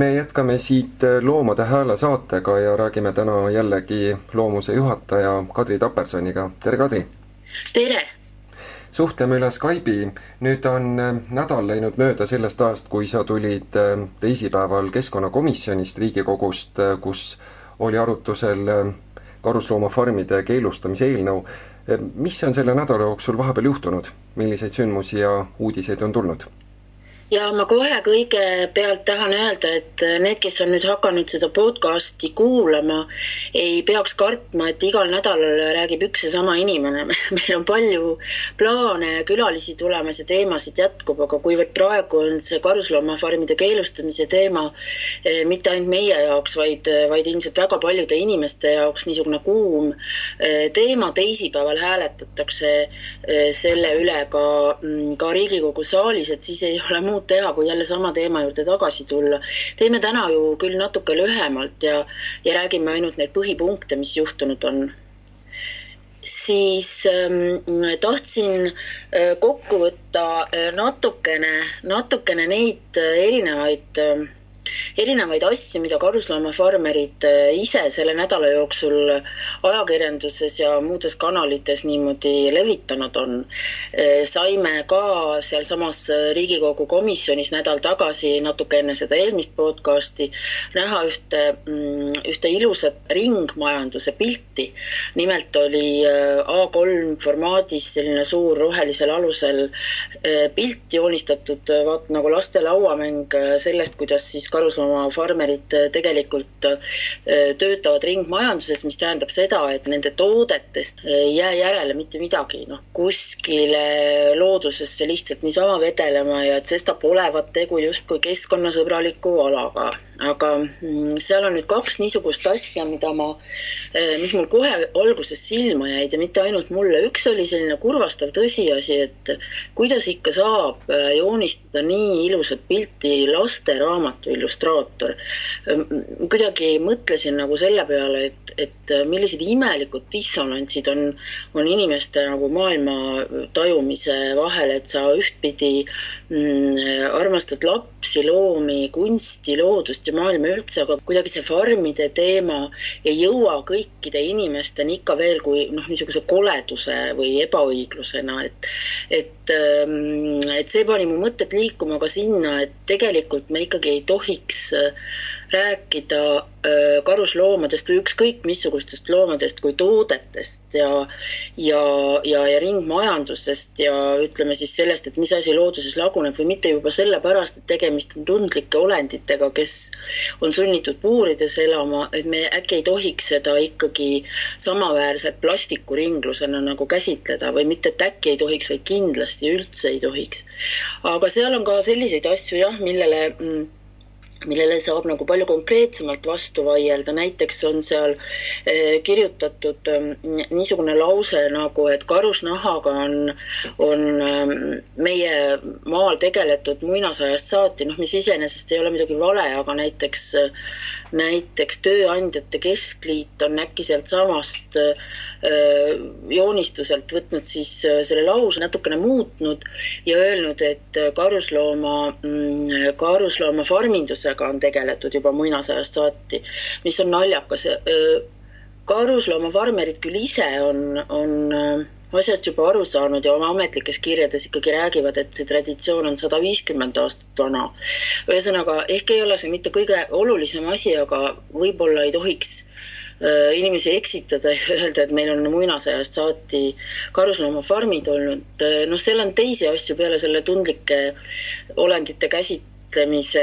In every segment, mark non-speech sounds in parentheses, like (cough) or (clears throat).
me jätkame siit Loomade Hääle saatega ja räägime täna jällegi loomuse juhataja Kadri Tapersoniga, tere Kadri! tere! suhtleme üle Skype'i, nüüd on nädal läinud mööda sellest ajast, kui sa tulid teisipäeval Keskkonnakomisjonist Riigikogust, kus oli arutusel karusloomafarmide keelustamise eelnõu. mis on selle nädala jooksul vahepeal juhtunud, milliseid sündmusi ja uudiseid on tulnud? Ja ma kohe kõigepealt tahan öelda, et need, kes on nüüd hakanud seda podcast'i kuulama, ei peaks kartma, et igal nädalal räägib üks ja sama inimene. (laughs) meil on palju plaane ja külalisi tulemas ja teemasid jätkub, aga kuivõrd praegu on see karusloomafarmide keelustamise teema eh, mitte ainult meie jaoks, vaid, vaid ilmselt väga paljude inimeste jaoks niisugune kuum eh, teema, teisipäeval hääletatakse eh, selle üle ka, mm, ka Riigikogu saalis, et siis ei ole muud muud teha, kui jälle sama teema juurde tagasi tulla. teeme täna ju küll natuke lühemalt ja, ja räägime ainult neid põhipunkte, mis juhtunud on siis ähm, tahtsin äh, kokku võtta äh, natukene, natukene neid äh, erinevaid äh, erinevaid asju, mida karusloomafarmerid äh, ise selle nädala jooksul ajakirjanduses ja muudes kanalites niimoodi levitanud on. Äh, saime ka sealsamas Riigikogu komisjonis nädal tagasi, natuke enne seda eelmist podcast'i, näha ühte, mm, ühte ilusat ringmajanduse pilti. nimelt oli äh, A3 formaadis selline suur rohelisel alusel pilt joonistatud, vaat nagu laste lauamäng sellest, kuidas siis karusloomafarmerid äh, tegelikult äh, töötavad ringmajanduses, mis tähendab seda, et nende toodetest ei jää järele mitte midagi, noh, kuskile loodusesse lihtsalt niisama vedelema ja et sestap olevat tegu justkui keskkonnasõbraliku alaga. aga mm, seal on nüüd kaks niisugust asja, mida ma, äh, mis mul kohe alguses silma jäid ja mitte ainult mulle, üks oli selline kurvastav tõsiasi, et kuidas ikka saab joonistada nii ilusat pilti lasteraamatu illustraator. kuidagi mõtlesin nagu selle peale, et, et millised imelikud dissonantsid on, on inimeste nagu maailma tajumise vahel, et sa ühtpidi mm, armastad lapsi, loomi, kunsti, loodust ja maailma üldse, aga kuidagi see farmide teema ei jõua kõikide inimesteni ikka veel kui noh, niisuguse koleduse või ebaõiglusena, et, et, et see pani mu mõtted liikuma ka sinna, et tegelikult me ikkagi ei tohiks äh, rääkida karusloomadest või ükskõik missugustest loomadest kui toodetest ja, ja, ja, ja ringmajandusest ja ütleme siis sellest, et mis asi looduses laguneb või mitte juba sellepärast, et tegemist on tundlike olenditega, kes on sunnitud puurides elama, et me äkki ei tohiks seda ikkagi samaväärse plastikuringlusena nagu käsitleda või mitte, et äkki ei tohiks, vaid kindlasti üldse ei tohiks. aga seal on ka selliseid asju jah, millele mm, millele saab nagu palju konkreetsemalt vastu vaielda, näiteks on seal eh, kirjutatud eh, niisugune lause nagu, et karusnahaga on, on eh, meie maal tegeletud muinasajast saati, noh, mis iseenesest ei ole midagi vale, aga näiteks, näiteks Tööandjate Keskliit on äkki sealtsamast joonistuselt võtnud siis selle lause natukene muutnud ja öelnud, et karuslooma, mm, karusloomafarminduse kasvatusega on tegeletud juba muinasajast saati, mis on naljakas. karusloomafarmerid küll ise on, on asjast juba aru saanud ja oma ametlikes kirjades ikkagi räägivad, et see traditsioon on sada viiskümmend aastat vana. ühesõnaga, ehk ei ole see mitte kõige olulisem asi, aga võib-olla ei tohiks inimesi eksitada ja öelda, et meil on muinasajast saati karusloomafarmid olnud. noh, seal on teisi asju peale selle tundlike olendite käsit-, mõtlemise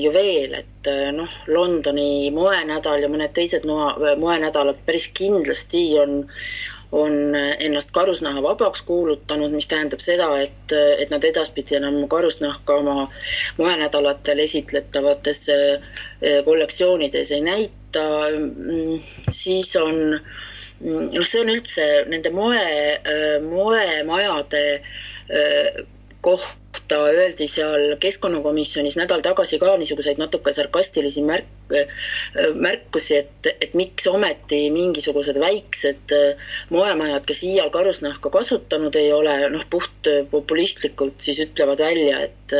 juveel, et äh, noh, Londoni moenädal ja mõned teised moenädalad päris kindlasti on, on ennast karusnaha vabaks kuulutanud, mis tähendab seda, et, et nad edaspidi enam karusnahka oma moenädalatel esitletavates äh, kollektsioonides ei näita. Mm, siis on noh, see on üldse nende moe, äh, moemajade kohta öeldi seal keskkonnakomisjonis nädal tagasi ka niisuguseid natuke sarkastilisi märk-, märkusi, et, et miks ometi mingisugused väiksed moemajad, kes iial karusnahka kasutanud ei ole, noh, puht populistlikult siis ütlevad välja, et,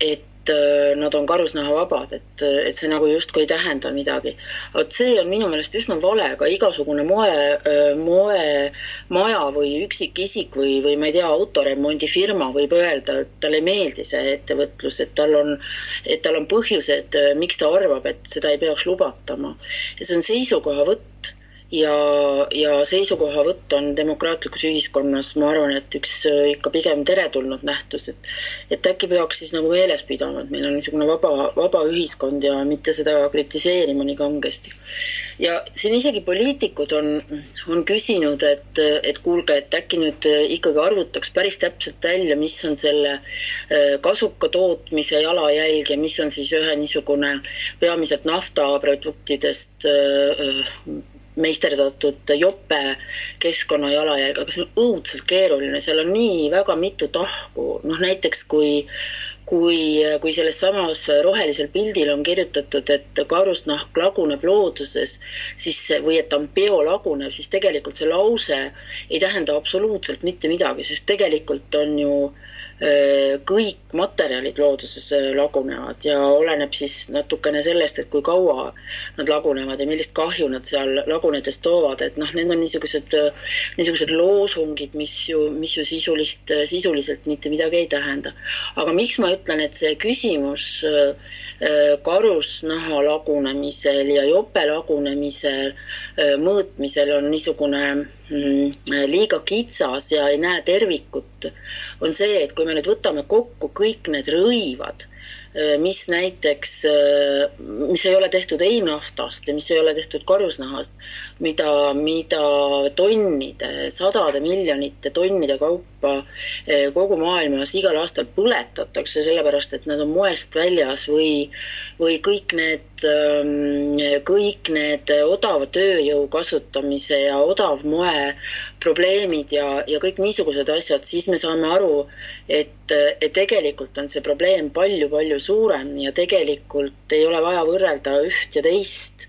et äh, nad on karusnahavabad, et, et see nagu justkui ei tähenda midagi. vot see on minu meelest üsna vale, ka igasugune moe, äh, moemaja või üksikisik või, või ma ei tea, autoremondifirma võib öelda, et talle ei meeldi see ettevõtlus, et tal on, et tal on põhjused, miks ta arvab, et seda ei peaks lubatama. ja see on seisukohavõtt ja, ja seisukohavõtt on demokraatlikus ühiskonnas, ma arvan, et üks äh, ikka pigem teretulnud nähtus, et et äkki peaks siis nagu meeles pidama, et meil on niisugune vaba, vaba ühiskond ja mitte seda kritiseerima nii kangesti. ja siin isegi poliitikud on, on küsinud, et, et kuulge, et äkki nüüd ikkagi arvutaks päris täpselt välja, mis on selle äh, kasuka tootmise jalajälg ja mis on siis ühe niisugune peamiselt naftaproduktidest äh, meisterdatud jope keskkonna jalajälg, aga see on õudselt keeruline, seal on nii väga mitu tahku, noh näiteks kui kui, kui selles samas rohelisel pildil on kirjutatud, et karusnahk laguneb looduses, siis või et ta on biolagunev, siis tegelikult see lause ei tähenda absoluutselt mitte midagi, sest tegelikult on ju äh, kõik materjalid looduses lagunevad ja oleneb siis natukene sellest, et kui kaua nad lagunevad ja millist kahju nad seal lagunedes toovad, et noh, need on niisugused, niisugused loosungid, mis ju, mis ju sisulist, sisuliselt mitte midagi ei tähenda. aga miks ma ütlen, et see küsimus karusnaha lagunemisel ja jope lagunemisel mõõtmisel on niisugune liiga kitsas ja ei näe tervikut, on see, et kui me nüüd võtame kokku kõik need rõivad, mis näiteks, mis ei ole tehtud ei naftast ja mis ei ole tehtud karusnahast, mida, mida tonnide, sadade miljonite tonnide kaupa kogu maailmas igal aastal põletatakse, sellepärast et nad on moest väljas või, või kõik need, kõik need odava tööjõu kasutamise ja odavmoe probleemid ja, ja kõik niisugused asjad, siis me saame aru, et, et tegelikult on see probleem palju-palju suurem ja tegelikult ei ole vaja võrrelda üht ja teist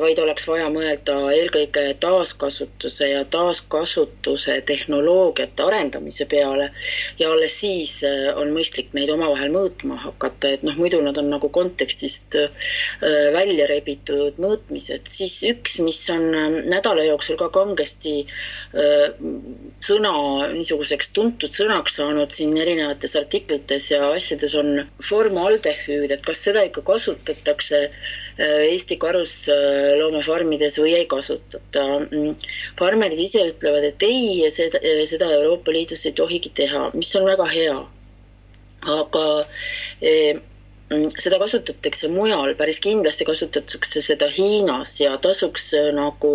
vaid oleks vaja mõelda eelkõige taaskasutuse ja taaskasutuse tehnoloogiate arendamise peale. Ja alles siis äh, on mõistlik neid omavahel mõõtma hakata, et noh, muidu nad on nagu kontekstist äh, välja rebitud mõõtmised. siis üks, mis on nädala jooksul ka kangesti sõna, niisuguseks tuntud sõnaks saanud siin erinevates artiklites ja asjades on formaldehüüd, et kas seda ikka kasutatakse Eesti karusloomafarmides või ei kasutata. farmerid ise ütlevad, et ei, seda, seda Euroopa Liidus ei tohigi teha, mis on väga hea. aga eh, seda kasutatakse mujal, päris kindlasti kasutatakse seda Hiinas ja tasuks äh, nagu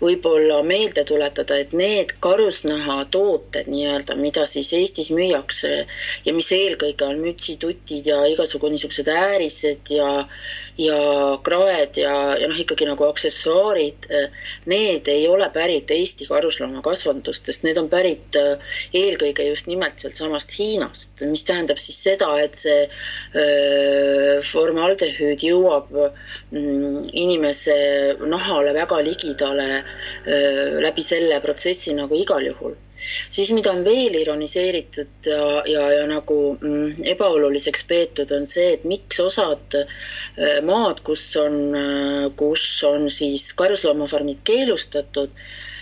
võib-olla meelde tuletada, et need karusnahatooted nii-öelda, mida siis Eestis müüakse ja mis eelkõige on mütsitutid ja igasugu niisugused äärised ja ja kraed ja, ja noh, ikkagi nagu aksessuaarid, äh, need ei ole pärit Eesti karusloomakasvandustest, need on pärit äh, eelkõige just nimelt sealtsamast Hiinast, mis tähendab siis seda, et see öö, formaldehüüd jõuab mm, inimese nahale väga ligidale läbi selle protsessi nagu igal juhul siis mida on veel ironiseeritud ja, ja, ja nagu mm, ebaoluliseks peetud, on see, et miks osad maad, kus on, kus on siis karusloomafarmid keelustatud,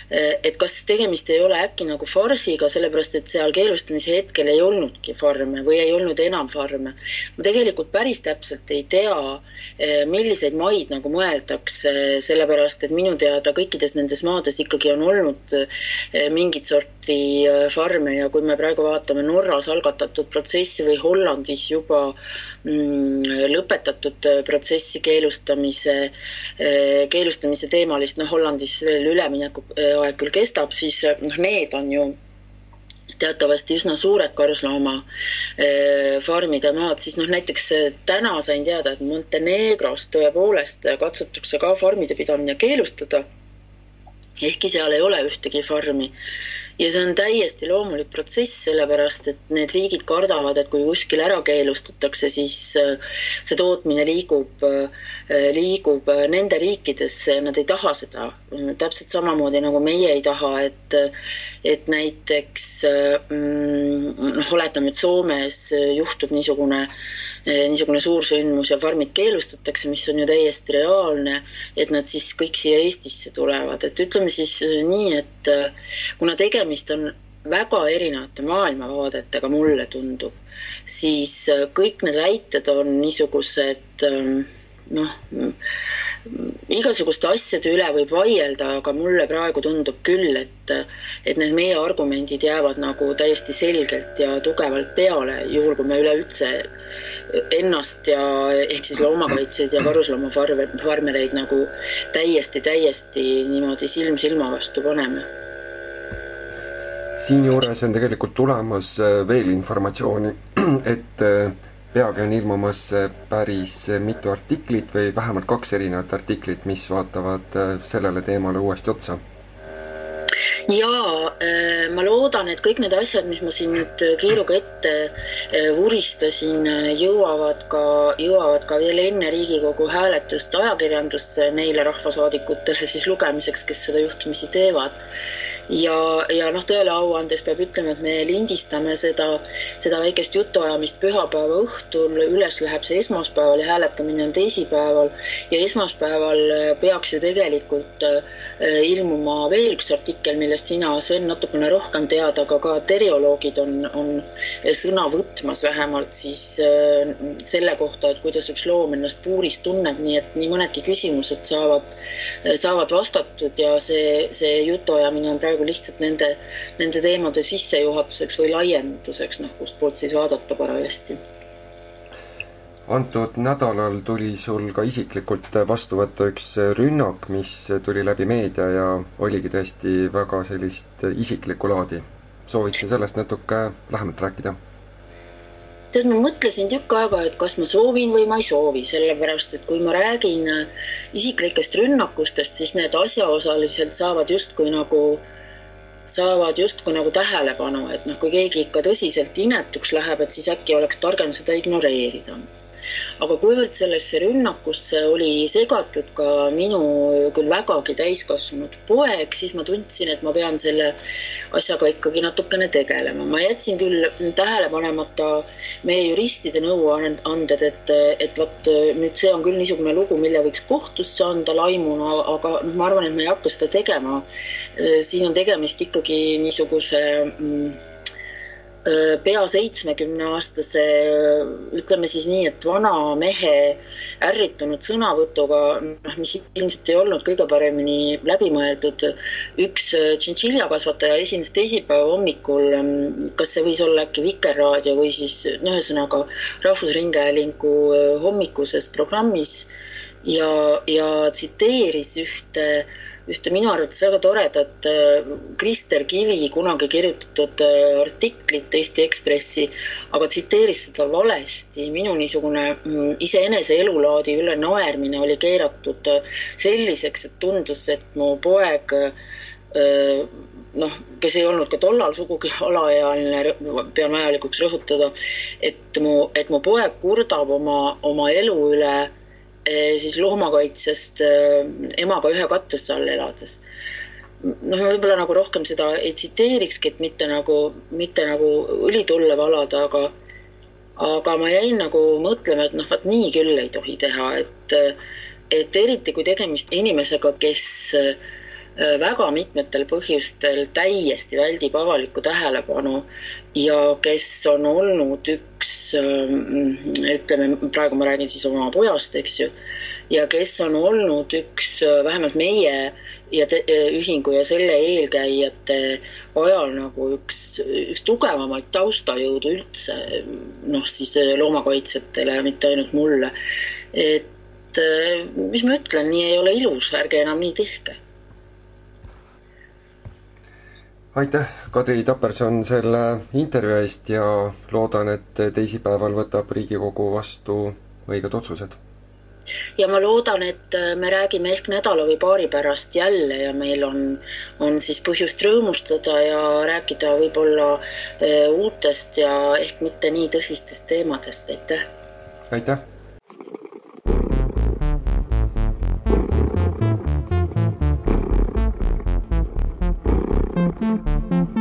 et kas tegemist ei ole äkki nagu farsiga, sellepärast et seal keelustamise hetkel ei olnudki farme või ei olnud enam farme. ma tegelikult päris täpselt ei tea, milliseid maid nagu mõeldakse, sellepärast et minu teada kõikides nendes maades ikkagi on olnud mingit sorti eh, farme ja kui me praegu vaatame Norras algatatud protsessi või Hollandis juba mm, lõpetatud protsessi keelustamise, keelustamise teemalist, noh, Hollandis veel ülemineku aeg küll kestab, siis noh, need on ju teatavasti üsna suured karusloomafarmide maad, siis noh, näiteks täna sain teada, et Montenegros tõepoolest katsutakse ka farmide pidamine keelustada. ehkki seal ei ole ühtegi farmi ja see on täiesti loomulik protsess, sellepärast et need riigid kardavad, et kui kuskil ära keelustatakse, siis äh, see tootmine liigub, äh, liigub nende riikidesse ja nad ei taha seda. täpselt samamoodi nagu meie ei taha, et, et näiteks mm, noh, oletame, et Soomes juhtub niisugune niisugune suursündmus ja farmid keelustatakse, mis on ju täiesti reaalne, et nad siis kõik siia Eestisse tulevad, et ütleme siis nii, et kuna tegemist on väga erinevate maailmavaadetega, mulle tundub, siis kõik need väited on niisugused noh, igasuguste asjade üle võib vaielda, aga mulle praegu tundub küll, et, et need meie argumendid jäävad nagu täiesti selgelt ja tugevalt peale, juhul kui me üleüldse ennast ja ehk siis loomakaitsjaid ja karusloomafarmereid nagu täiesti, täiesti niimoodi silm silma vastu paneme. Siinjuures on tegelikult tulemas veel informatsiooni, (clears throat) et peagi on ilmumas päris mitu artiklit või vähemalt kaks erinevat artiklit, mis vaatavad äh, sellele teemale uuesti otsa. Jaa, äh, ma loodan, et kõik need asjad, mis ma siin nüüd kiiruga ette äh, vuristasin, jõuavad ka, jõuavad ka veel enne Riigikogu hääletust ajakirjandusse neile rahvasaadikutele siis lugemiseks, kes seda juhtumisi teevad ja, ja noh, tõele au andes peab ütlema, et me lindistame seda, seda väikest jutuajamist pühapäeva õhtul, üles läheb see esmaspäeval ja hääletamine on teisipäeval. Ja esmaspäeval peaks ju tegelikult äh, ilmuma veel üks artikkel, millest sina, Sven, natukene rohkem tead, aga ka terioloogid on, on sõna võtmas vähemalt siis äh, selle kohta, et kuidas üks loom ennast puuris tunneb, nii et nii mõnedki küsimused saavad, saavad vastatud ja see, see jutuajamine on praegu praegu lihtsalt nende, nende teemade sissejuhatuseks või laienduseks, noh, kustpoolt siis vaadata parajasti. antud nädalal tuli sul ka isiklikult vastu võtta üks rünnak, mis tuli läbi meedia ja oligi tõesti väga sellist isiklikku laadi. soovid sa sellest natuke lähemalt rääkida? tead, ma mõtlesin tükk aega, et kas ma soovin või ma ei soovi, sellepärast et kui ma räägin isiklikest rünnakustest, siis need asjaosalised saavad justkui nagu saavad justkui nagu tähelepanu, et noh, kui keegi ikka tõsiselt inetuks läheb, et siis äkki oleks targem seda ignoreerida. aga kuivõrd sellesse rünnakusse oli segatud ka minu küll vägagi täiskasvanud poeg, siis ma tundsin, et ma pean selle asjaga ikkagi natukene tegelema. ma jätsin küll tähele panemata meie juristide nõuanded, et, et vot nüüd see on küll niisugune lugu, mille võiks kohtusse anda laimuna, aga noh, ma arvan, et me ei hakka seda tegema siin on tegemist ikkagi niisuguse mm, äh, pea seitsmekümne aastase, ütleme siis nii, et vana mehe ärritunud sõnavõtuga, noh, mis ilmselt ei olnud kõige paremini läbimõeldud. üks äh, tšintšiljakasvataja esines teisipäeva hommikul, mm, kas see võis olla äkki Vikerraadio või siis no ühesõnaga Rahvusringhäälingu hommikuses programmis ja, ja tsiteeris ühte äh, ühte minu arvates väga toredat äh, Krister Kivi kunagi kirjutatud äh, artiklit Eesti Ekspressi, aga tsiteeris seda valesti. minu niisugune mm, iseenese elulaadi üle naermine oli keeratud äh, selliseks, et tundus, et mu poeg noh, kes ei olnud ka tollal sugugi (laughs) alaealine, pean vajalikuks rõhutada, et mu, et mu poeg kurdab oma, oma elu üle siis loomakaitsest eh, emaga ühe katuse all elades. noh, ma võib-olla nagu rohkem seda ei tsiteerikski, et mitte nagu, mitte nagu õli tulle valada, aga aga ma jäin nagu mõtlema, et noh, vot nii küll ei tohi teha, et et eriti kui tegemist inimesega, kes Äh, väga mitmetel põhjustel täiesti väldib avalikku tähelepanu ja kes on olnud üks, ähm, ütleme, praegu ma räägin siis oma pojast, eks ju, ja kes on olnud üks, äh, vähemalt meie ja te, äh, ühingu ja selle eelkäijate ajal nagu üks, üks tugevamaid taustajõudu üldse, noh siis loomakaitsjatele, mitte ainult mulle. et mis ma ütlen, nii ei ole ilus, ärge enam nii tehke aitäh, Kadri Taperson, selle intervjuu eest ja loodan, et teisipäeval võtab Riigikogu vastu õiged otsused. ja ma loodan, et me räägime ehk nädala või paari pärast jälle ja meil on, on siis põhjust rõõmustada ja rääkida võib-olla eh, uutest ja ehk mitte nii tõsistest teemadest, aitäh! aitäh! Mm-hmm.